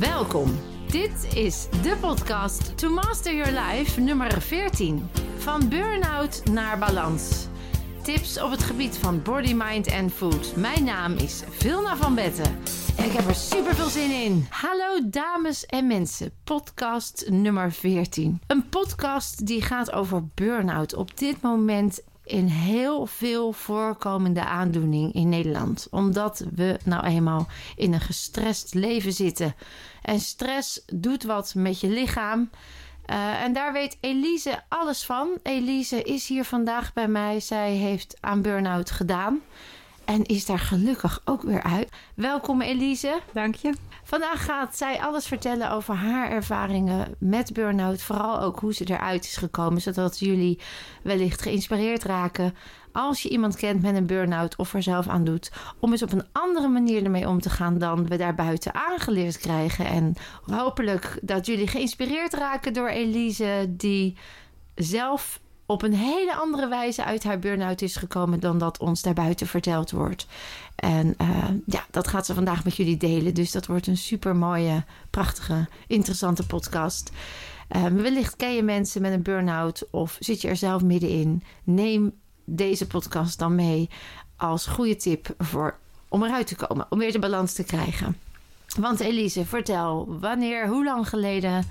Welkom. Dit is de podcast To Master Your Life nummer 14. Van burn-out naar balans. Tips op het gebied van body, mind en food. Mijn naam is Vilna van Betten. En ik heb er super veel zin in. Hallo dames en mensen. Podcast nummer 14. Een podcast die gaat over burn-out. Op dit moment een heel veel voorkomende aandoening in Nederland. Omdat we nou eenmaal in een gestrest leven zitten. En stress doet wat met je lichaam. Uh, en daar weet Elise alles van. Elise is hier vandaag bij mij. Zij heeft aan burn-out gedaan. En is daar gelukkig ook weer uit. Welkom Elise. Dank je. Vandaag gaat zij alles vertellen over haar ervaringen met burn-out. Vooral ook hoe ze eruit is gekomen. Zodat jullie wellicht geïnspireerd raken. Als je iemand kent met een burn-out of er zelf aan doet. Om eens op een andere manier ermee om te gaan dan we daar buiten aangeleerd krijgen. En hopelijk dat jullie geïnspireerd raken door Elise. Die zelf op een hele andere wijze uit haar burn-out is gekomen dan dat ons daarbuiten verteld wordt. En uh, ja, dat gaat ze vandaag met jullie delen. Dus dat wordt een super mooie, prachtige, interessante podcast. Uh, wellicht ken je mensen met een burn-out of zit je er zelf middenin. Neem deze podcast dan mee als goede tip voor, om eruit te komen, om weer de balans te krijgen. Want Elise, vertel, wanneer, hoe lang geleden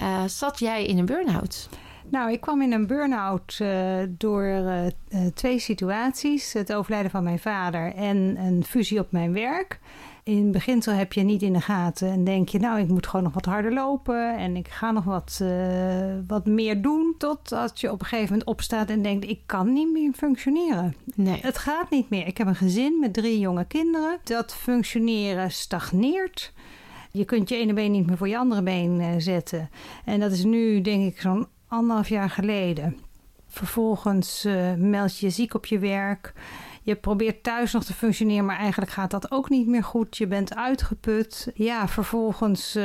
uh, zat jij in een burn-out? Nou, ik kwam in een burn-out uh, door uh, uh, twee situaties. Het overlijden van mijn vader en een fusie op mijn werk. In beginsel heb je niet in de gaten en denk je... nou, ik moet gewoon nog wat harder lopen... en ik ga nog wat, wat meer doen... totdat je op een gegeven moment opstaat en denkt... ik kan niet meer functioneren. Nee. Het gaat niet meer. Ik heb een gezin met drie jonge kinderen. Dat functioneren stagneert... Je kunt je ene been niet meer voor je andere been zetten. En dat is nu, denk ik, zo'n anderhalf jaar geleden. Vervolgens uh, meld je ziek op je werk. Je probeert thuis nog te functioneren, maar eigenlijk gaat dat ook niet meer goed. Je bent uitgeput. Ja, vervolgens uh,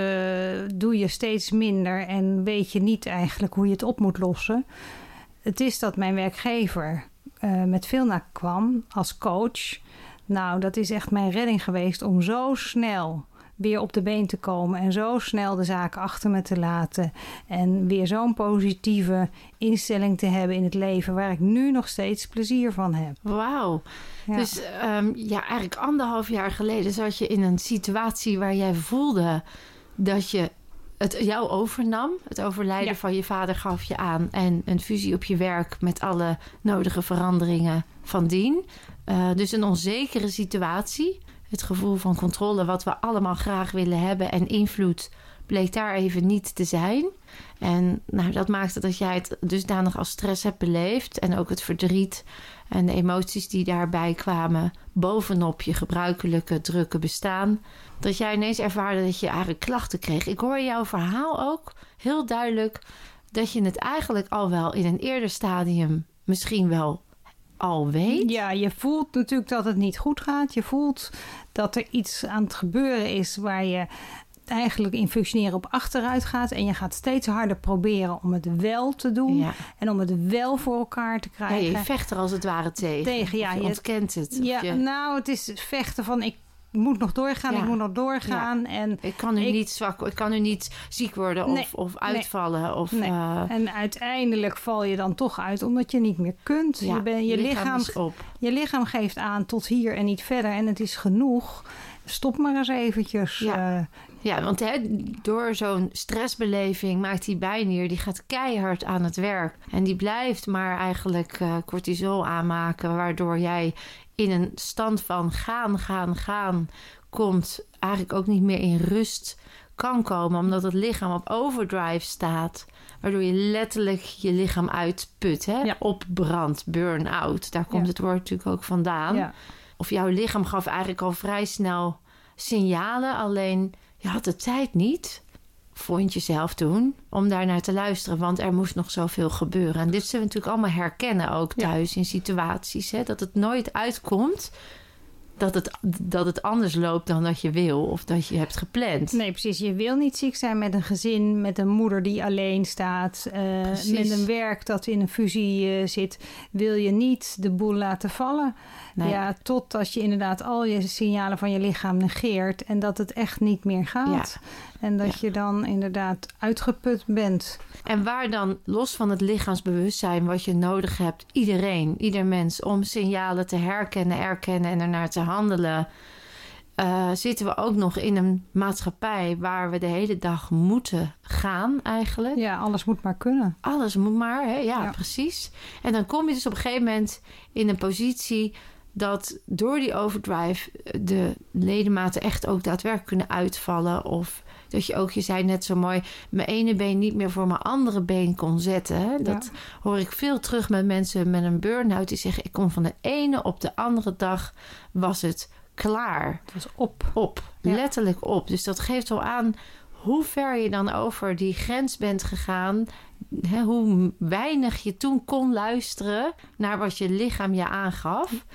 doe je steeds minder en weet je niet eigenlijk hoe je het op moet lossen. Het is dat mijn werkgever uh, met Vilna kwam als coach. Nou, dat is echt mijn redding geweest om zo snel weer op de been te komen en zo snel de zaken achter me te laten. En weer zo'n positieve instelling te hebben in het leven waar ik nu nog steeds plezier van heb. Wauw. Ja. Dus um, ja, eigenlijk anderhalf jaar geleden zat je in een situatie waar jij voelde dat je het jou overnam. Het overlijden ja. van je vader gaf je aan. En een fusie op je werk met alle nodige veranderingen van dien. Uh, dus een onzekere situatie het gevoel van controle wat we allemaal graag willen hebben en invloed bleek daar even niet te zijn. En nou, dat maakte dat jij het dusdanig als stress hebt beleefd en ook het verdriet en de emoties die daarbij kwamen bovenop je gebruikelijke drukke bestaan. Dat jij ineens ervaarde dat je eigenlijk klachten kreeg. Ik hoor jouw verhaal ook heel duidelijk dat je het eigenlijk al wel in een eerder stadium misschien wel al weet. Ja, je voelt natuurlijk dat het niet goed gaat. Je voelt dat er iets aan het gebeuren is waar je eigenlijk in functioneren op achteruit gaat. En je gaat steeds harder proberen om het wel te doen. Ja. En om het wel voor elkaar te krijgen. Ja, je vecht er als het ware tegen. Tegen, ja. je, je ontkent het. Ja, je... nou, het is vechten van ik moet nog doorgaan, ja. ik moet nog doorgaan. Ja. En ik kan nu ik, niet zwak, ik kan nu niet ziek worden of, nee, of uitvallen. Nee, of, nee. Uh, en uiteindelijk val je dan toch uit omdat je niet meer kunt. Ja, je, ben, je, lichaam, lichaam, op. je lichaam geeft aan tot hier en niet verder en het is genoeg. Stop maar eens eventjes. Ja, uh, ja want hè, door zo'n stressbeleving maakt die bijnier... die gaat keihard aan het werk. En die blijft maar eigenlijk uh, cortisol aanmaken... waardoor jij in een stand van gaan, gaan, gaan komt, eigenlijk ook niet meer in rust kan komen, omdat het lichaam op overdrive staat, waardoor je letterlijk je lichaam uitput, hè? Ja. opbrand, burn-out. Daar komt Ja. het woord natuurlijk ook vandaan. ja. Of jouw lichaam gaf eigenlijk al vrij snel signalen, alleen je had de tijd niet, vond je zelf toen, om daar naar te luisteren, want er moest nog zoveel gebeuren. En dit zullen we natuurlijk allemaal herkennen ook Ja. thuis in situaties, hè? dat het nooit uitkomt. Dat het, dat het anders loopt dan dat je wil of dat je hebt gepland. Nee, precies. Je wil niet ziek zijn met een gezin, met een moeder die alleen staat, eh, met een werk dat in een fusie eh, zit. Wil je niet de boel laten vallen? Nee. Ja, tot als je inderdaad al je signalen van je lichaam negeert en dat het echt niet meer gaat. En dat Ja. je dan inderdaad uitgeput bent. En waar dan, los van het lichaamsbewustzijn, wat je nodig hebt, iedereen, ieder mens, om signalen te herkennen, erkennen en ernaar te handelen, eh, zitten we ook nog in een maatschappij waar we de hele dag moeten gaan eigenlijk. Ja, alles moet maar kunnen. Alles moet maar, hè? Ja, Ja. precies. En dan kom je dus op een gegeven moment in een positie dat door die overdrive de ledematen echt ook daadwerkelijk kunnen uitvallen. Of dat je ook, je zei net zo mooi, mijn ene been niet meer voor mijn andere been kon zetten. Dat hoor ik veel terug met mensen met een burn-out die zeggen: ik kom van de ene op de andere dag was het klaar Het was op. op. Ja. Letterlijk op. Dus dat geeft wel aan hoe ver je dan over die grens bent gegaan. Hè, hoe weinig je toen kon luisteren naar wat je lichaam je aangaf.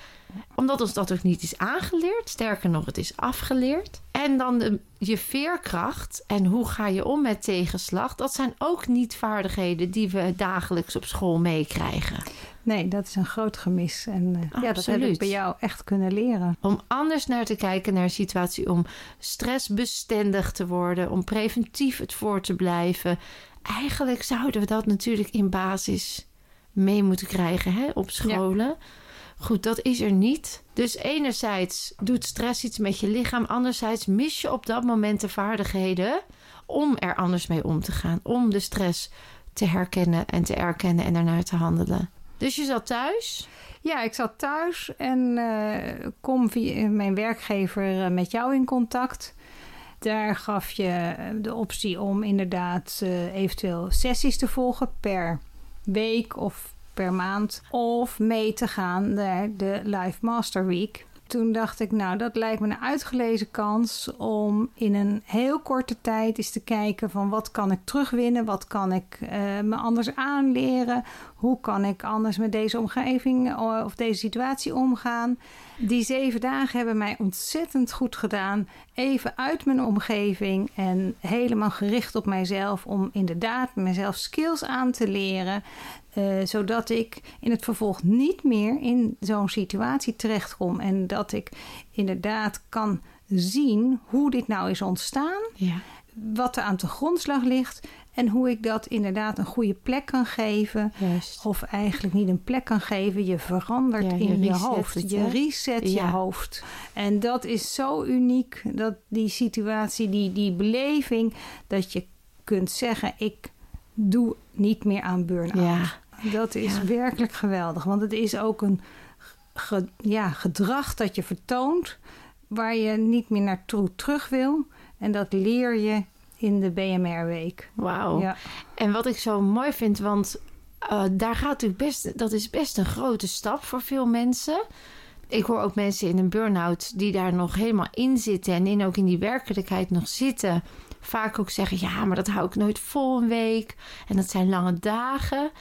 Omdat ons dat ook niet is aangeleerd. Sterker nog, het is afgeleerd. En dan de, je veerkracht en hoe ga je om met tegenslag. Dat zijn ook niet vaardigheden die we dagelijks op school meekrijgen. Nee, dat is een groot gemis. En eh, ja, dat heb Absoluut. ik bij jou echt kunnen leren. Om anders naar te kijken naar een situatie. Om stressbestendig te worden. Om preventief het voor te blijven. Eigenlijk zouden we dat natuurlijk in basis mee moeten krijgen hè, op scholen. Goed, dat is er niet. Dus enerzijds doet stress iets met je lichaam. Anderzijds mis je op dat moment de vaardigheden om er anders mee om te gaan. Om de stress te herkennen en te erkennen en ernaar te handelen. Dus je zat thuis. Ja, ik zat thuis en eh, kom via mijn werkgever eh, met jou in contact. Daar gaf je eh, de optie om inderdaad eh, eventueel sessies te volgen per week of per maand. Of mee te gaan naar de Live Master Week. Toen dacht ik, nou, dat lijkt me een uitgelezen kans om in een heel korte tijd eens te kijken van wat kan ik terugwinnen, wat kan ik eh, me anders aanleren, hoe kan ik anders met deze omgeving eh, of deze situatie omgaan. Die zeven dagen hebben mij ontzettend goed gedaan. Even uit mijn omgeving en helemaal gericht op mijzelf om inderdaad mezelf skills aan te leren. Eh, zodat ik in het vervolg niet meer in zo'n situatie terechtkom. En dat ik inderdaad kan zien hoe dit nou is ontstaan Ja. wat er aan de grondslag ligt en hoe ik dat inderdaad een goede plek kan geven. Juist. Of eigenlijk niet een plek kan geven. Je verandert Ja, je in je hoofd. het, je reset Ja. je hoofd. En dat is zo uniek. Dat die situatie, die, die beleving. Dat je kunt zeggen: ik doe niet meer aan burn-out. Ja. Dat is Ja. werkelijk geweldig. Want het is ook een ge- ja, gedrag dat je vertoont. Waar je niet meer naartoe terug wil. En dat leer je in de BMR-week. Wauw. Ja. En wat ik zo mooi vind, want eh, daar gaat natuurlijk best, dat is best een grote stap voor veel mensen. Ik hoor ook mensen in een burn-out die daar nog helemaal in zitten en in, ook in die werkelijkheid nog zitten. Vaak ook zeggen: Ja, maar dat hou ik nooit vol een week. En dat zijn lange dagen.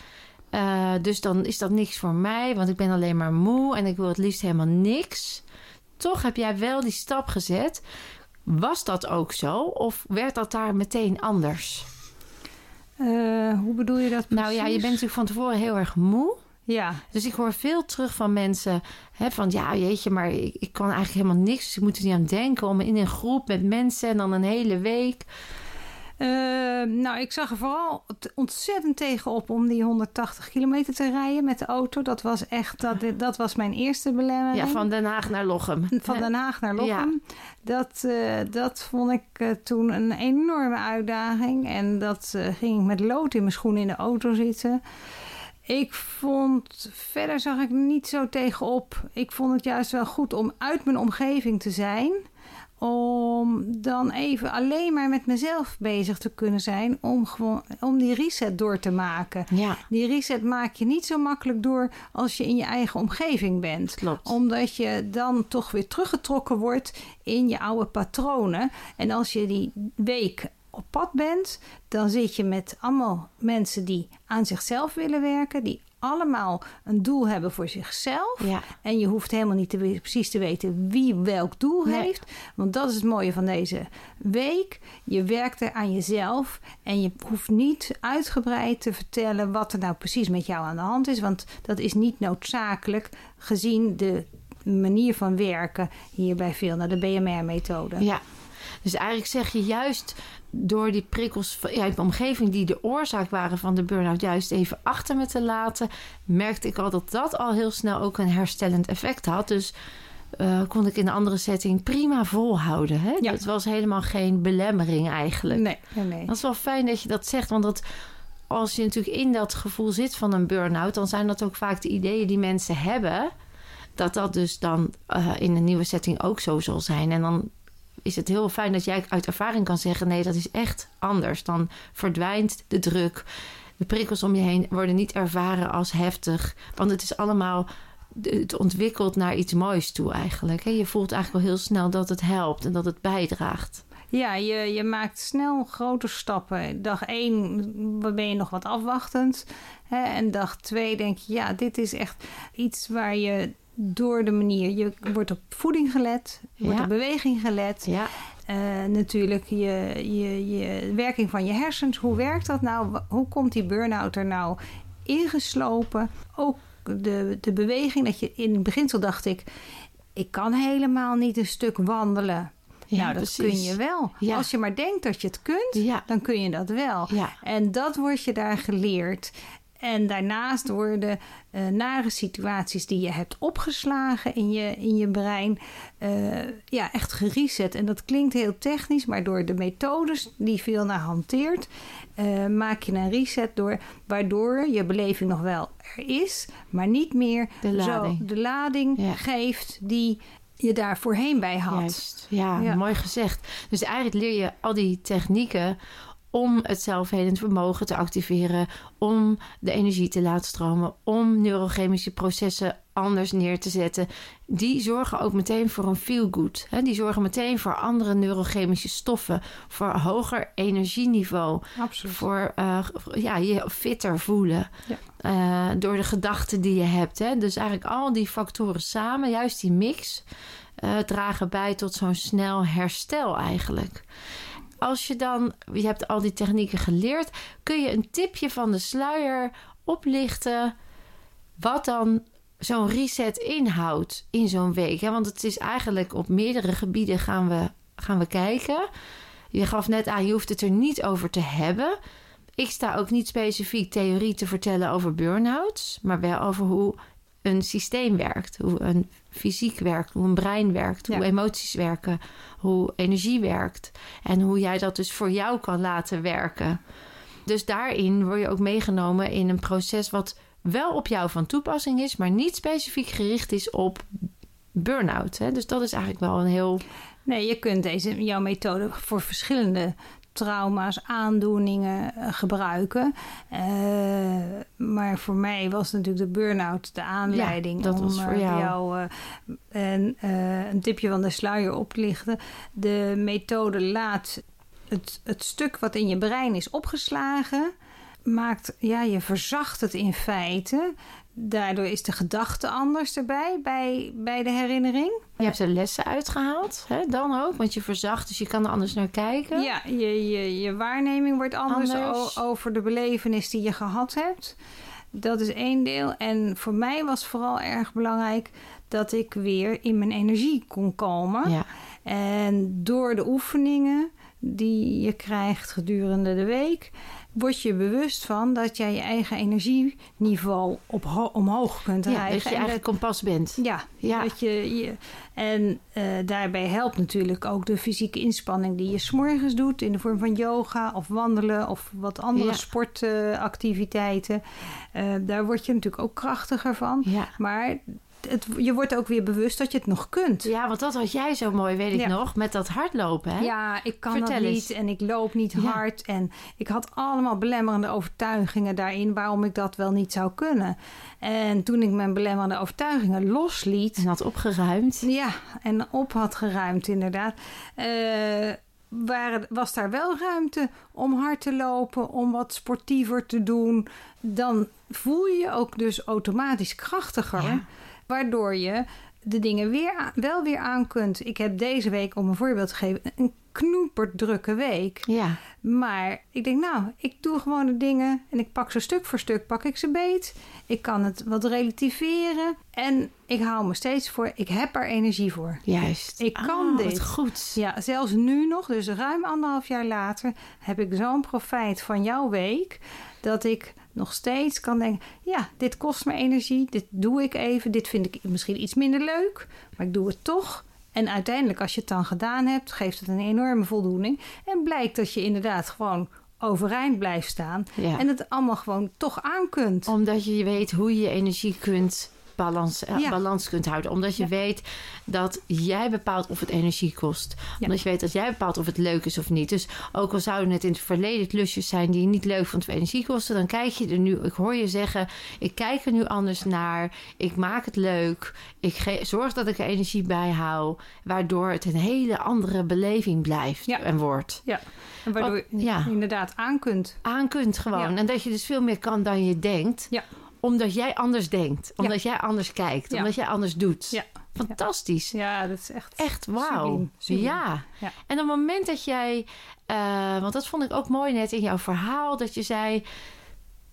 Eh, dus dan is dat niks voor mij, want ik ben alleen maar moe en ik wil het liefst helemaal niks. Toch heb jij wel die stap gezet. Was dat ook zo? Of werd dat daar meteen anders? Eh, hoe bedoel je dat Nou ja, je precies? bent natuurlijk van tevoren heel erg moe. Ja, Dus ik hoor veel terug van mensen hè, van ja, jeetje, maar ik, ik kan eigenlijk helemaal niks. Dus ik moet er niet aan denken om in een groep met mensen en dan een hele week. Eh, nou, ik zag er vooral ontzettend tegenop om die 180 kilometer te rijden met de auto. Dat was echt, dat, dat was mijn eerste belemmering. Ja, van Den Haag naar Lochem. Van? Den Haag naar Lochem. Dat, eh, dat vond ik eh, toen een enorme uitdaging. En dat eh, ging ik met lood in mijn schoenen in de auto zitten. Ik vond, verder zag ik niet zo tegenop. Ik vond het juist wel goed om uit mijn omgeving te zijn. Om dan even alleen maar met mezelf bezig te kunnen zijn. Om, gewoon, om die reset door te maken. Ja, Die reset maak je niet zo makkelijk door als je in je eigen omgeving bent klopt. omdat je dan toch weer teruggetrokken wordt in je oude patronen. En als je die week op pad bent, dan zit je met allemaal mensen die aan zichzelf willen werken, die allemaal een doel hebben voor zichzelf. Ja, En je hoeft helemaal niet te, precies te weten wie welk doel Nee. heeft. Want dat is het mooie van deze week. Je werkt er aan jezelf. En je hoeft niet uitgebreid te vertellen wat er nou precies met jou aan de hand is. Want dat is niet noodzakelijk gezien de manier van werken hier bij veel naar de BMR-methode. ja. Dus eigenlijk zeg je juist door die prikkels ja, in de omgeving die de oorzaak waren van de burn-out juist even achter me te laten, merkte ik al dat dat al heel snel ook een herstellend effect had. Dus uh, kon ik in een andere setting prima volhouden. Hè? Ja. Het was helemaal geen belemmering eigenlijk. Nee, nee, nee. Dat is wel fijn dat je dat zegt, want dat, als je natuurlijk in dat gevoel zit van een burn-out, dan zijn dat ook vaak de ideeën die mensen hebben. Dat dat dus dan uh, in een nieuwe setting ook zo zal zijn. En dan is het heel fijn dat jij uit ervaring kan zeggen: nee, dat is echt anders. Dan verdwijnt de druk. De prikkels om je heen worden niet ervaren als heftig. Want het is allemaal. Het ontwikkelt naar iets moois toe eigenlijk. Je voelt eigenlijk wel heel snel dat het helpt en dat het bijdraagt. Ja, je, je maakt snel grote stappen. Dag één ben je nog wat afwachtend. Hè? En dag twee denk je, ja, dit is echt iets waar je door de manier... Je wordt op voeding gelet, wordt Ja. op beweging gelet. Ja, Eh, natuurlijk je, je, je werking van je hersens. Hoe werkt dat nou? Hoe komt die burn-out er nou ingeslopen? Ook de, de beweging. Dat je in het beginsel dacht ik... ik kan helemaal niet een stuk wandelen. ja nou, dat precies. kun je wel. Ja. Als je maar denkt dat je het kunt, Ja, dan kun je dat wel. ja. En dat wordt je daar geleerd. En daarnaast worden eh, nare situaties die je hebt opgeslagen in je, in je brein, eh, ja, echt gereset. En dat klinkt heel technisch, maar door de methodes die veel naar hanteert, eh, maak je een reset door, waardoor je beleving nog wel er is, maar niet meer De lading. Zo de lading Ja. geeft die je daar voorheen bij had. Juist. Ja, Ja. mooi gezegd. Dus eigenlijk leer je al die technieken om het zelfhelend vermogen te activeren, om de energie te laten stromen, om neurochemische processen anders neer te zetten. Die zorgen ook meteen voor een feel good. Hè? Die zorgen meteen voor andere neurochemische stoffen, voor hoger energieniveau, Absoluut. voor eh, ja, je fitter voelen. Ja. Eh, door de gedachten die je hebt. Hè? Dus eigenlijk al die factoren samen, juist die mix, eh, dragen bij tot zo'n snel herstel eigenlijk. Als je dan, je hebt al die technieken geleerd, kun je een tipje van de sluier oplichten wat dan zo'n reset inhoudt in zo'n week. Hè? Want het is eigenlijk op meerdere gebieden gaan we, gaan we kijken. Je gaf net aan, je hoeft het er niet over te hebben. Ik sta ook niet specifiek theorie te vertellen over burn-outs, maar wel over hoe een systeem werkt, hoe een fysiek werkt, hoe een brein werkt, hoe Ja. emoties werken, hoe energie werkt en hoe jij dat dus voor jou kan laten werken. Dus daarin word je ook meegenomen in een proces wat wel op jou van toepassing is, maar niet specifiek gericht is op burn-out. Hè? Dus dat is eigenlijk wel een heel Nee, je kunt deze, jouw methode voor verschillende trauma's, aandoeningen eh, gebruiken. Eh, maar voor mij was natuurlijk de burn-out de aanleiding dat om was voor eh, jou. jou en, een tipje van de sluier op te lichten. De methode laat het, het stuk wat in je brein is opgeslagen, maakt, ja, je verzacht het in feite. Daardoor is de gedachte anders erbij bij, bij de herinnering. Je hebt er lessen uitgehaald, hè? dan ook, want je verzacht, dus je kan er anders naar kijken. Ja, je, je, je waarneming wordt anders, Anders. over de belevenis die je gehad hebt. Dat is één deel. En voor mij was vooral erg belangrijk dat ik weer in mijn energie kon komen. Ja, En door de oefeningen die je krijgt gedurende de week, word je bewust van dat jij je eigen energieniveau op ho- omhoog kunt ja, krijgen. dat je En eigenlijk kompas bent. ja, Ja. Dat je, je, en eh, daarbij helpt natuurlijk ook de fysieke inspanning die je s'morgens doet in de vorm van yoga of wandelen of wat andere Ja. sportactiviteiten. Eh, daar word je natuurlijk ook krachtiger van. Ja. Maar het, je wordt ook weer bewust dat je het nog kunt. ja, want dat had jij zo mooi, weet ik Ja. nog, met dat hardlopen. Hè? Ja, ik kan Vertel dat niet en ik loop niet Ja. hard. En ik had allemaal belemmerende overtuigingen daarin waarom ik dat wel niet zou kunnen. En toen ik mijn belemmerende overtuigingen losliet, En had opgeruimd. Ja, en op had geruimd, inderdaad. Eh, waren, was daar wel ruimte om hard te lopen, om wat sportiever te doen. Dan voel je je ook dus automatisch krachtiger. Ja. Waardoor je de dingen weer wel weer aan kunt. Ik heb deze week, om een voorbeeld te geven, knoeperd drukke week. Ja. Maar ik denk, nou, ik doe gewoon de dingen en ik pak ze stuk voor stuk, pak ik ze beet. Ik kan het wat relativeren en ik hou me steeds voor, ik heb er energie voor. Juist. Ik kan Ah, dit. Goed. Ja, zelfs nu nog, dus ruim anderhalf jaar later, heb ik zo'n profijt van jouw week. Dat ik nog steeds kan denken: ja, dit kost me energie, dit doe ik even. Dit vind ik misschien iets minder leuk, maar ik doe het toch. En uiteindelijk, als je het dan gedaan hebt, geeft het een enorme voldoening. En blijkt dat je inderdaad gewoon overeind blijft staan. Ja. En het allemaal gewoon toch aan kunt. Omdat je weet hoe je je energie kunt balans, eh, Ja. balans kunt houden. Omdat je Ja. weet dat jij bepaalt of het energie kost. Omdat je weet dat jij bepaalt of het leuk is of niet. Dus ook al zouden het in het verleden klusjes zijn die je niet leuk vond of energie kosten, dan kijk je er nu. Ik hoor je zeggen: ik kijk er nu anders naar. Ik maak het leuk. Ik ge- zorg dat ik er energie bij hou. Waardoor het een hele andere beleving blijft en wordt. Ja, en waardoor je inderdaad aan kunt. aan kunt gewoon. En dat je dus veel meer kan dan je denkt. Ja. Omdat jij anders denkt. Omdat jij anders kijkt. Omdat jij anders doet. Ja. Fantastisch. Ja, dat is echt. Echt wauw. Ja. Ja. En op het moment dat jij... eh, want dat vond ik ook mooi net in jouw verhaal. Dat je zei...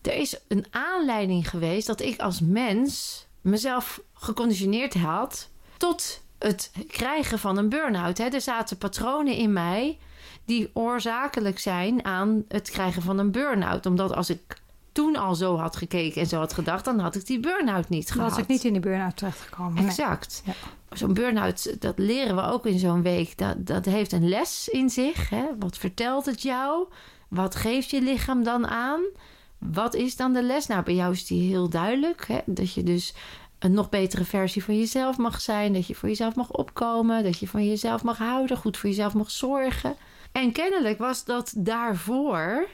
Er is een aanleiding geweest dat ik als mens mezelf geconditioneerd had... tot het krijgen van een burn-out. Hè. Er zaten patronen in mij die oorzakelijk zijn aan het krijgen van een burn-out. Omdat als ik toen al zo had gekeken en zo had gedacht... dan had ik die burn-out niet Dan gehad. was ik niet in die burn-out terechtgekomen. Nee. Exact. Ja. Zo'n burn-out, dat leren we ook in zo'n week. Dat, dat heeft een les in zich. Hè? Wat vertelt het jou? Wat geeft je lichaam dan aan? Wat is dan de les? Nou, bij jou is die heel duidelijk. Hè? Dat je dus een nog betere versie van jezelf mag zijn. Dat je voor jezelf mag opkomen. Dat je van jezelf mag houden. Goed voor jezelf mag zorgen. En kennelijk was dat daarvoor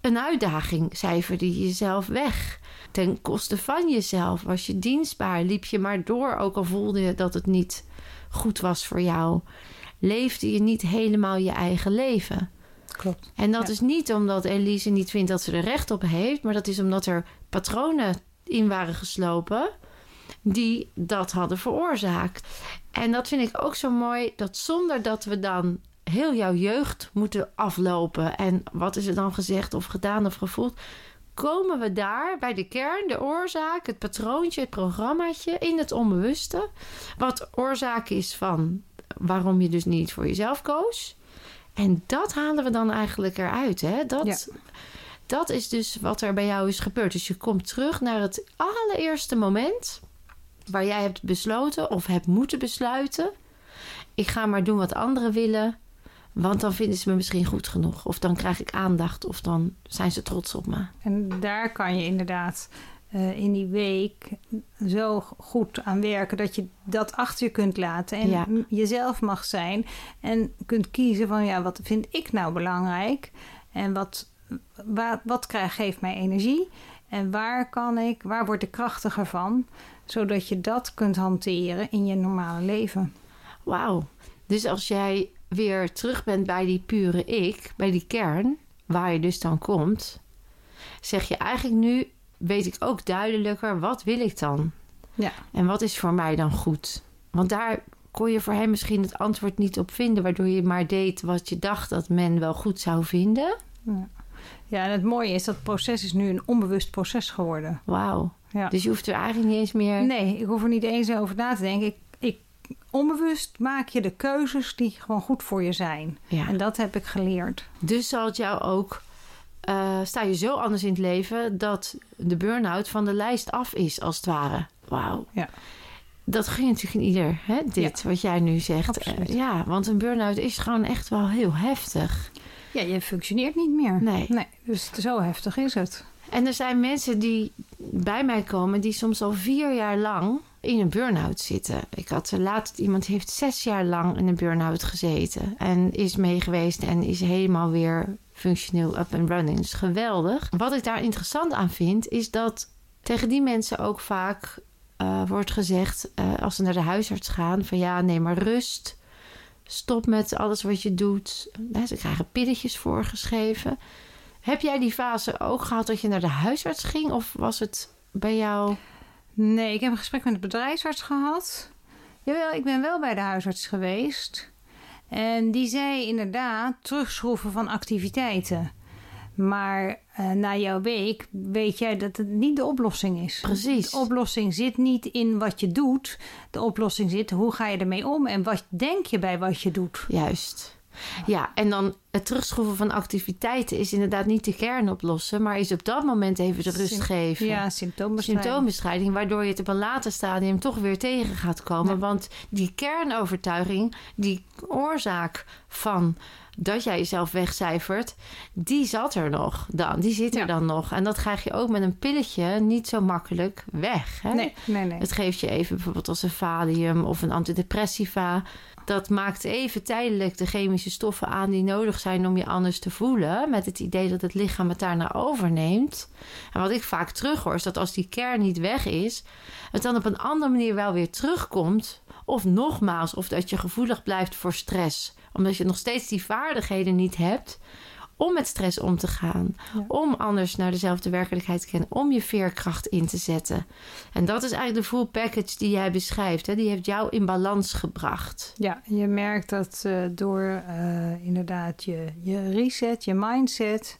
een uitdaging. Cijferde je jezelf weg. Ten koste van jezelf was je dienstbaar. Liep je maar door, ook al voelde je dat het niet goed was voor jou. Leefde je niet helemaal je eigen leven. Klopt. En dat Ja. is niet omdat Elise niet vindt dat ze er recht op heeft, maar dat is omdat er patronen in waren geslopen die dat hadden veroorzaakt. En dat vind ik ook zo mooi, dat zonder dat we dan heel jouw jeugd moeten aflopen en wat is er dan gezegd of gedaan of gevoeld, komen we daar bij de kern, de oorzaak, het patroontje, het programmaatje in het onbewuste, wat oorzaak is van waarom je dus niet voor jezelf koos. En dat halen we dan eigenlijk eruit. Hè? Dat, Ja. dat is dus wat er bij jou is gebeurd. Dus je komt terug naar het allereerste moment waar jij hebt besloten of hebt moeten besluiten. Ik ga maar doen wat anderen willen, want dan vinden ze me misschien goed genoeg. Of dan krijg ik aandacht, of dan zijn ze trots op me. En daar kan je inderdaad eh, in die week zo goed aan werken dat je dat achter je kunt laten en Ja. jezelf mag zijn en kunt kiezen van ja, wat vind ik nou belangrijk en wat, wat krijg, geeft mij energie en waar kan ik, waar word ik krachtiger van, zodat je dat kunt hanteren in je normale leven. Wauw. Dus als jij weer terug bent bij die pure ik, bij die kern, waar je dus dan komt, zeg je eigenlijk nu, weet ik ook duidelijker, wat wil ik dan? Ja. En wat is voor mij dan goed? Want daar kon je voor hem misschien het antwoord niet op vinden, waardoor je maar deed wat je dacht dat men wel goed zou vinden. Ja. Ja, en het mooie is dat het proces is nu een onbewust proces geworden. Wauw. Ja. Dus je hoeft er eigenlijk niet eens meer. Nee, ik hoef er niet eens over na te denken. Ik, ik, onbewust maak je de keuzes die gewoon goed voor je zijn. Ja. En dat heb ik geleerd. Dus zal het jou ook. eh, sta je zo anders in het leven dat de burn-out van de lijst af is, als het ware. Wauw. Ja. Dat ging natuurlijk in ieder, hè, dit wat jij nu zegt. Eh, ja, want een burn-out is gewoon echt wel heel heftig. Ja, je functioneert niet meer. Nee. nee dus zo heftig is het. En er zijn mensen die bij mij komen die soms al vier jaar lang in een burn-out zitten. Ik had laatst iemand heeft zes jaar lang in een burn-out gezeten en is meegeweest en is helemaal weer functioneel up and running. Is geweldig. Wat ik daar interessant aan vind is dat tegen die mensen ook vaak eh, wordt gezegd eh, als ze naar de huisarts gaan van ja, neem maar rust. Stop met alles wat je doet. Ze krijgen pilletjes voorgeschreven. Heb jij die fase ook gehad dat je naar de huisarts ging? Of was het bij jou... Nee, ik heb een gesprek met de bedrijfsarts gehad. Jawel, ik ben wel bij de huisarts geweest. En die zei inderdaad terugschroeven van activiteiten. Maar uh, na jouw week weet jij dat het niet de oplossing is. Precies. De oplossing zit niet in wat je doet. De oplossing zit hoe ga je ermee om en wat denk je bij wat je doet. Juist. Ja, en dan het terugschroeven van activiteiten is inderdaad niet de kern oplossen, maar is op dat moment even de rust geven. Ja, symptoombestrijding. Symptoombestrijding, waardoor je het op een later stadium toch weer tegen gaat komen. Want die kernovertuiging, die oorzaak van dat jij jezelf wegcijfert, die zat er nog dan. Die zit er dan nog. En dat krijg je ook met een pilletje niet zo makkelijk weg. Hè? Nee, nee, nee. Het geeft je even bijvoorbeeld als een valium of een antidepressiva. Dat maakt even tijdelijk de chemische stoffen aan die nodig zijn om je anders te voelen. Met het idee dat het lichaam het daarna overneemt. En wat ik vaak terughoor is dat als die kern niet weg is, het dan op een andere manier wel weer terugkomt. Of nogmaals, of dat je gevoelig blijft voor stress. Omdat je nog steeds die vaardigheden niet hebt om met stress om te gaan. Om anders naar dezelfde werkelijkheid te kennen. Om je veerkracht in te zetten. En dat is eigenlijk de full package die jij beschrijft. Hè? Die heeft jou in balans gebracht. Ja, je merkt dat uh, door uh, inderdaad je, je reset, je mindset...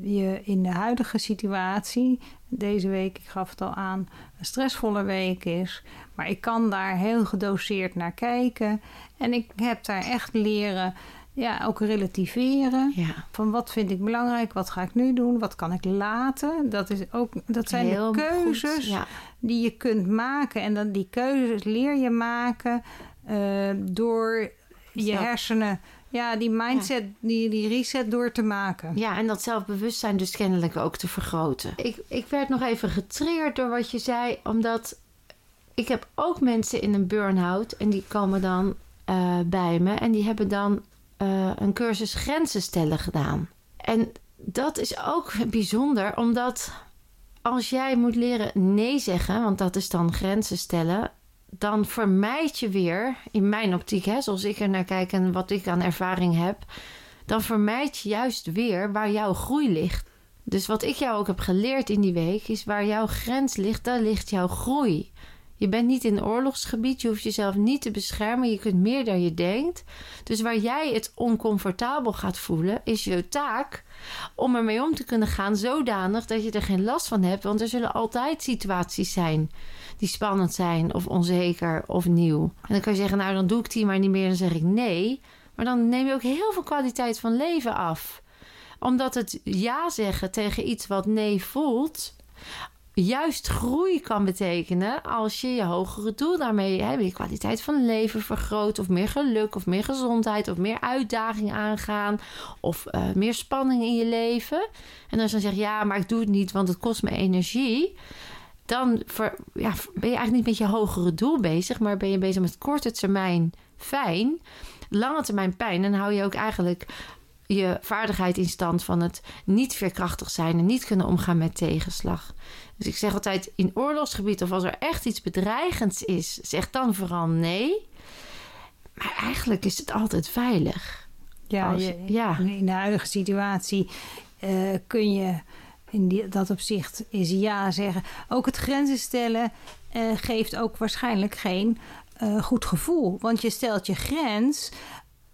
je in de huidige situatie... deze week, ik gaf het al aan, een stressvolle week is... maar ik kan daar heel gedoseerd naar kijken... en ik heb daar echt leren ja, ook relativeren. Ja. Van wat vind ik belangrijk, wat ga ik nu doen, wat kan ik laten. Dat, is ook, dat zijn Heel de keuzes ja. die je kunt maken. En dan die keuzes leer je maken uh, door je hersenen. Ja, die mindset, die, die reset door te maken. Ja, en dat zelfbewustzijn dus kennelijk ook te vergroten. Ik, ik werd nog even getriggerd door wat je zei, omdat ik heb ook mensen in een burn-out en die komen dan uh, bij me en die hebben dan uh, een cursus grenzen stellen gedaan. En dat is ook bijzonder, omdat als jij moet leren nee zeggen, want dat is dan grenzen stellen, dan vermijd je weer, in mijn optiek, hè, zoals ik er naar kijk en wat ik aan ervaring heb, dan vermijd je juist weer waar jouw groei ligt. Dus wat ik jou ook heb geleerd in die week, is waar jouw grens ligt, daar ligt jouw groei. Je bent niet in oorlogsgebied, je hoeft jezelf niet te beschermen, je kunt meer dan je denkt. Dus waar jij het oncomfortabel gaat voelen, is je taak om ermee om te kunnen gaan zodanig dat je er geen last van hebt. Want er zullen altijd situaties zijn die spannend zijn of onzeker of nieuw. En dan kan je zeggen, nou dan doe ik die maar niet meer, dan zeg ik nee. Maar dan neem je ook heel veel kwaliteit van leven af. Omdat het ja zeggen tegen iets wat nee voelt juist groei kan betekenen als je je hogere doel daarmee hè, je kwaliteit van leven vergroot of meer geluk of meer gezondheid of meer uitdaging aangaan of uh, meer spanning in je leven. En als je dan zegt ja, maar ik doe het niet, want het kost me energie. Dan ver, ja, ben je eigenlijk niet met je hogere doel bezig, maar ben je bezig met korte termijn fijn, lange termijn pijn. En hou je ook eigenlijk je vaardigheid in stand van het niet veerkrachtig zijn en niet kunnen omgaan met tegenslag. Dus ik zeg altijd in oorlogsgebied of als er echt iets bedreigends is, zeg dan vooral nee. Maar eigenlijk is het altijd veilig. Ja, je, ja. in de huidige situatie eh, kun je in die, dat opzicht is ja zeggen. Ook het grenzen stellen eh, geeft ook waarschijnlijk geen eh, goed gevoel. Want je stelt je grens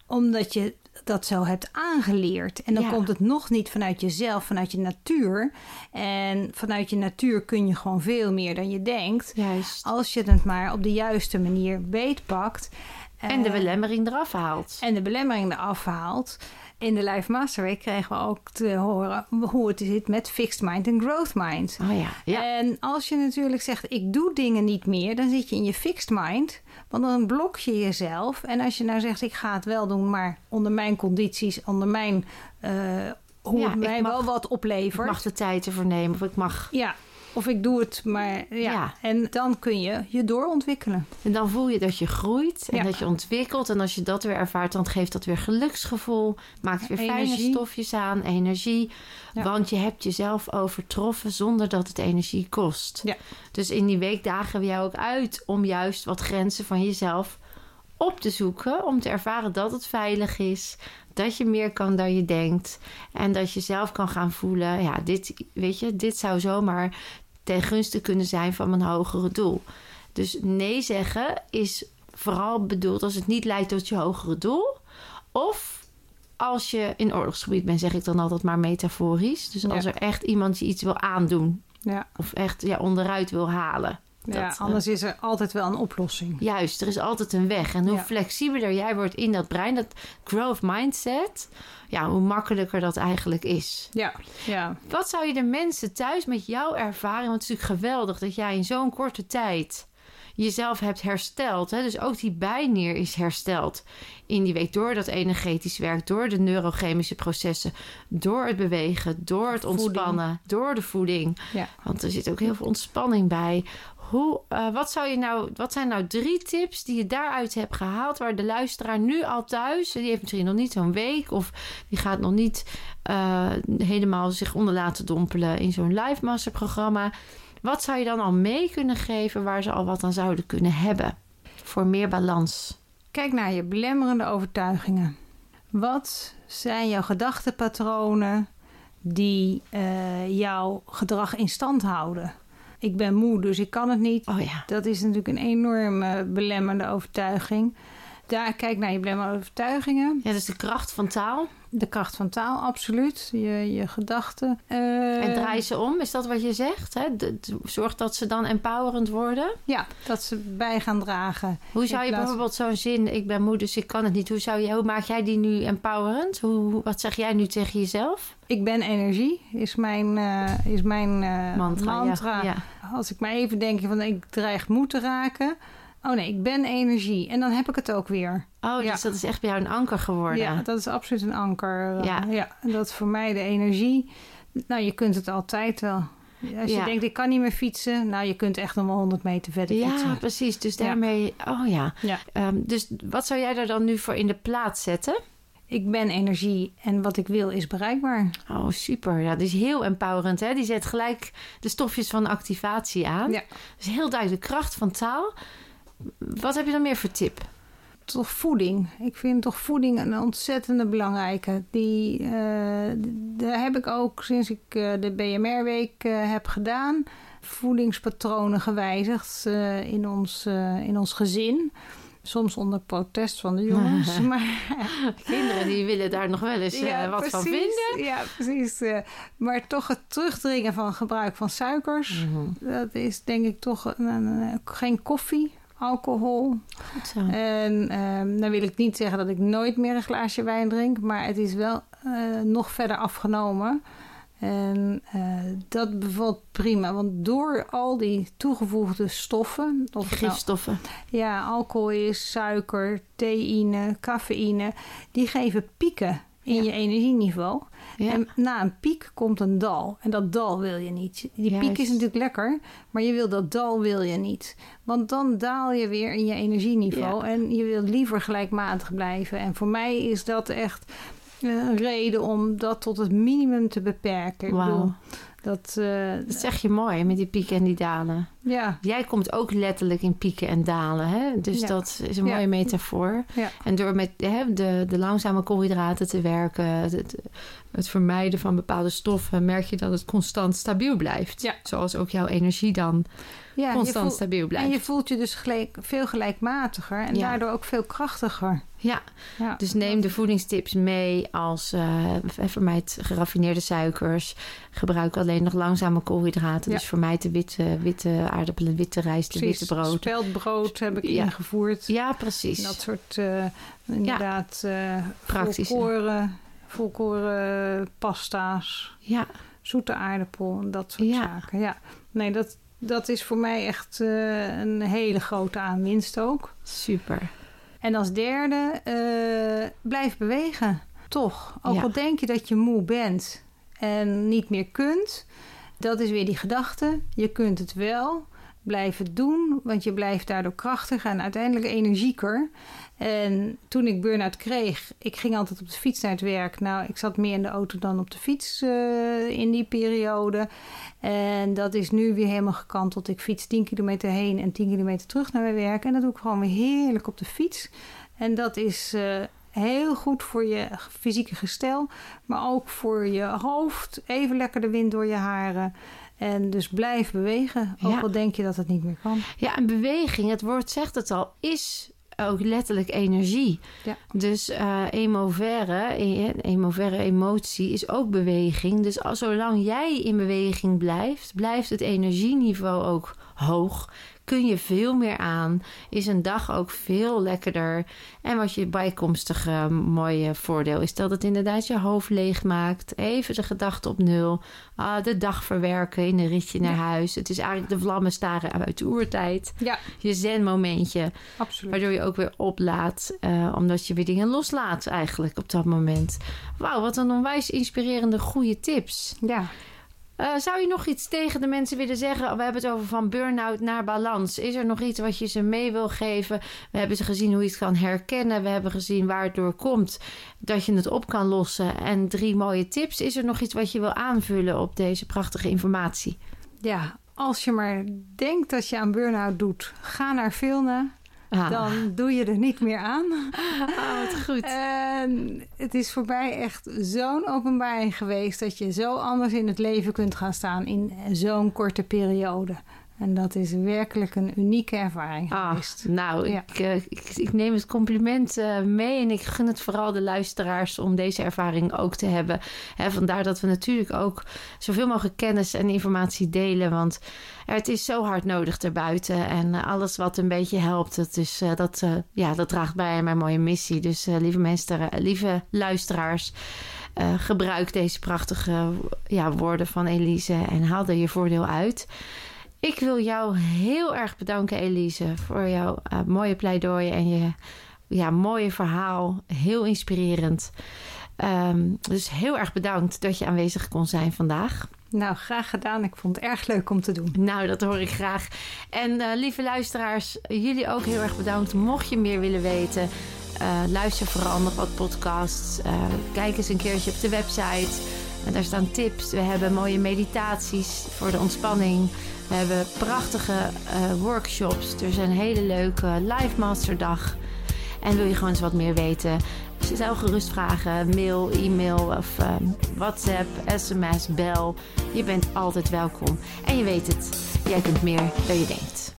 omdat je dat zo hebt aangeleerd. En dan Ja. komt het nog niet vanuit jezelf, vanuit je natuur. En vanuit je natuur kun je gewoon veel meer dan je denkt. Juist. Als je het maar op de juiste manier beetpakt. En de Eh, belemmering eraf haalt. en de belemmering eraf haalt. In de Live Master Week kregen we ook te horen hoe het zit met fixed mind en growth mind. Oh ja. ja. En als je natuurlijk zegt, ik doe dingen niet meer, dan zit je in je fixed mind. Want dan blok je jezelf. En als je nou zegt, ik ga het wel doen, maar onder mijn condities, onder mijn... eh, hoe Ja, het ik mij mag- wel wat Ik oplevert. mag de tijd ervoor nemen of ik mag. Ja, of ik doe het, maar ja. Ja. En dan kun je je doorontwikkelen. En dan voel je dat je groeit en Ja. dat je ontwikkelt. En als je dat weer ervaart, dan geeft dat weer geluksgevoel. Maakt weer fijne stofjes aan, energie. Ja. Want je hebt jezelf overtroffen zonder dat het energie kost. Ja. Dus in die week dagen we jou ook uit om juist wat grenzen van jezelf op te zoeken. Om te ervaren dat het veilig is. Dat je meer kan dan je denkt. En dat je zelf kan gaan voelen. Ja, dit, weet je, dit zou zomaar ten gunste kunnen zijn van mijn hogere doel. Dus nee zeggen is vooral bedoeld als het niet leidt tot je hogere doel. Of als je in oorlogsgebied bent, zeg ik dan altijd maar metaforisch. Dus als Ja. er echt iemand je iets wil aandoen. Ja, Of echt ja, onderuit wil halen. Ja Dat, eh, anders is er altijd wel een oplossing. Juist, er is altijd een weg. En hoe Ja. flexibeler jij wordt in dat brein, dat growth mindset, ja, hoe makkelijker dat eigenlijk is. Ja, ja. Wat zou je de mensen thuis met jouw ervaring, want het is natuurlijk geweldig dat jij in zo'n korte tijd jezelf hebt hersteld. Hè? Dus ook die bijnier is hersteld in die week door dat energetisch werk, door de neurochemische processen, door het bewegen, door het Voeding. ontspannen, door de voeding. Ja. Want er zit ook heel veel ontspanning bij. Hoe, eh, wat, zou je nou, wat zijn nou drie tips die je daaruit hebt gehaald... waar de luisteraar nu al thuis... die heeft misschien nog niet zo'n week... of die gaat nog niet eh, helemaal zich onder laten dompelen... in zo'n live masterprogramma. Wat zou je dan al mee kunnen geven... waar ze al wat aan zouden kunnen hebben? Voor meer balans. Kijk naar je belemmerende overtuigingen. Wat zijn jouw gedachtenpatronen die eh, jouw gedrag in stand houden? Ik ben moe, dus ik kan het niet. Oh ja. Dat is natuurlijk een enorme belemmerende overtuiging. Daar kijk naar je belemmerende overtuigingen. Ja, dus de kracht van taal. De kracht van taal, absoluut. Je, je gedachten. Eh, En draai ze om. Is dat wat je zegt? Hè? Zorg dat ze dan empowerend worden. Ja, dat ze bij gaan dragen. Hoe zou je plaats- bijvoorbeeld zo'n zin, ik ben moe, dus ik kan het niet. Hoe, zou je, hoe maak jij die nu empowerend? Hoe, wat zeg jij nu tegen jezelf? Ik ben energie, is mijn, eh, is mijn eh, Mantra. mantra. Ja, ja. Als ik maar even denk van ik dreig moe te raken. Oh nee, ik ben energie. En dan heb ik het ook weer. Oh, Ja. dus dat is echt bij jou een anker geworden. Ja, dat is absoluut een anker. Ja. ja. En dat is voor mij de energie. Nou, je kunt het altijd wel. Als je Ja. denkt, ik kan niet meer fietsen. Nou, je kunt echt nog wel 100 meter verder Ja, fietsen. precies. Dus Ja. daarmee... Oh ja. Ja. Ehm, dus wat zou jij daar dan nu voor in de plaats zetten? Ik ben energie en wat ik wil is bereikbaar. Oh, super. Ja, die is heel empowerend. Hè? Die zet gelijk de stofjes van activatie aan. Ja. Dus heel duidelijk kracht van taal. Wat heb je dan meer voor tip? Toch voeding. Ik vind toch voeding een ontzettende belangrijke. Die, eh, daar heb ik ook sinds ik eh, de BMR-week eh, heb gedaan... voedingspatronen gewijzigd in, ons, in ons gezin. Soms onder protest van de jongens. maar Kinderen die willen daar nog wel eens wat van vinden. Ja, precies. maar toch het terugdringen van gebruik van suikers... Mhm. dat is denk ik toch een- een- geen koffie, alcohol... Goed zo. En ehm dan wil ik niet zeggen dat ik nooit meer een glaasje wijn drink, maar het is wel eh, nog verder afgenomen. En eh, dat bevalt prima, want door al die toegevoegde stoffen, of nou, Gifstoffen. ja, alcohol is, suiker, theïne, cafeïne, die geven pieken in Ja. je energieniveau. Ja. En na een piek komt een dal. En dat dal wil je niet. Die piek is natuurlijk lekker, maar je wil dat dal wil je niet. Want dan daal je weer in je energieniveau. En je wil liever gelijkmatig blijven. En voor mij is dat echt eh, een reden om dat tot het minimum te beperken. Ik Wauw. bedoel, dat, eh, Dat zeg je mooi met die pieken en die dalen. ja, Jij komt ook letterlijk in pieken en dalen. Hè? Dus Ja. dat is een Ja. mooie metafoor. ja, En door met hè, de, de langzame koolhydraten te werken, het, het vermijden van bepaalde stoffen, merk je dat het constant stabiel blijft. Ja. Zoals ook jouw energie dan ja, constant voelt- stabiel blijft. En je voelt je dus gelijk, veel gelijkmatiger en Ja. daardoor ook veel krachtiger. Ja, Ja. dus neem de voedingstips mee als eh, vermijd geraffineerde suikers. Gebruik alleen nog langzame koolhydraten. Ja. Dus vermijd de witte, witte aardappelen, witte rijst, de witte brood. Speldbrood heb ik ingevoerd. Ja, precies. Dat soort, eh, inderdaad, eh Praktische. volkoren, volkoren pasta's, Ja, zoete aardappel en dat soort Ja. zaken. Ja, nee, dat, dat is voor mij echt eh, een hele grote aanwinst ook. super. En als derde, eh, blijf bewegen. Toch, ook Ja. al denk je dat je moe bent en niet meer kunt, dat is weer die gedachte. Je kunt het wel. Blijf het doen, want je blijft daardoor krachtiger en uiteindelijk energieker. En toen ik burn-out kreeg, ik ging altijd op de fiets naar het werk. Nou, ik zat meer in de auto dan op de fiets eh, in die periode. En dat is nu weer helemaal gekanteld. Ik fiets 10 kilometer heen en 10 kilometer terug naar mijn werk. En dat doe ik gewoon weer heerlijk op de fiets. En dat is eh, heel goed voor je fysieke gestel, maar ook voor je hoofd. Even lekker de wind door je haren. En dus blijf bewegen, ook Ja. al denk je dat het niet meer kan. Ja, en beweging, het woord zegt het al, is ook letterlijk energie. Ja. Dus uh, emovere, emovere emotie is ook beweging. Dus als, zolang jij in beweging blijft, blijft het energieniveau ook hoog kun je veel meer aan. Is een dag ook veel lekkerder. En wat je bijkomstige mooie voordeel is dat het inderdaad je hoofd leeg maakt. Even de gedachten op nul. Uh, de dag verwerken in een ritje naar huis. Het is eigenlijk de vlammen staren uit de oertijd. Ja. Je zen-momentje. Absoluut. Waardoor je ook weer oplaat. Uh, omdat je weer dingen loslaat eigenlijk op dat moment. Wauw, wat een onwijs inspirerende goede tips. Ja. Uh, zou je nog iets tegen de mensen willen zeggen? We hebben het over van burn-out naar balans. Is er nog iets wat je ze mee wil geven? We hebben ze gezien hoe je het kan herkennen. We hebben gezien waar het door komt. Dat je het op kan lossen. En drie mooie tips. Is er nog iets wat je wil aanvullen op deze prachtige informatie? Ja, als je maar denkt dat je aan burn-out doet, ga naar Vilna. Ah. Dan doe je er niet meer aan. Oh, wat goed. En het is voor mij echt zo'n openbaring geweest dat je zo anders in het leven kunt gaan staan in zo'n korte periode. En dat is werkelijk een unieke ervaring ah, geweest. Nou, ja. ik, ik, ik, neem het compliment uh, mee en ik gun het vooral de luisteraars om deze ervaring ook te hebben. He, vandaar dat we natuurlijk ook zoveel mogelijk kennis en informatie delen. Want het is zo hard nodig erbuiten. En alles wat een beetje helpt, dat, is, dat, ja, dat draagt bij aan mijn mooie missie. Dus lieve mensen, lieve luisteraars. gebruik deze prachtige ja, woorden van Elise en haal er je voordeel uit. Ik wil jou heel erg bedanken, Elise, voor jouw uh, mooie pleidooi en je ja, mooie verhaal. Heel inspirerend. Um, dus heel erg bedankt dat je aanwezig kon zijn vandaag. Nou, graag gedaan. Ik vond het erg leuk om te doen. Nou, dat hoor ik graag. En uh, lieve luisteraars, jullie ook heel erg bedankt. Mocht je meer willen weten, uh, luister vooral nog wat podcasts. kijk eens een keertje op de website. En daar staan tips. We hebben mooie meditaties voor de ontspanning. We hebben prachtige uh, workshops. Er is een hele leuke live masterdag. En wil je gewoon eens wat meer weten? Stel gerust vragen, mail, e-mail of uh, WhatsApp, sms, bel. Je bent altijd welkom. En je weet het, jij kunt meer dan je denkt.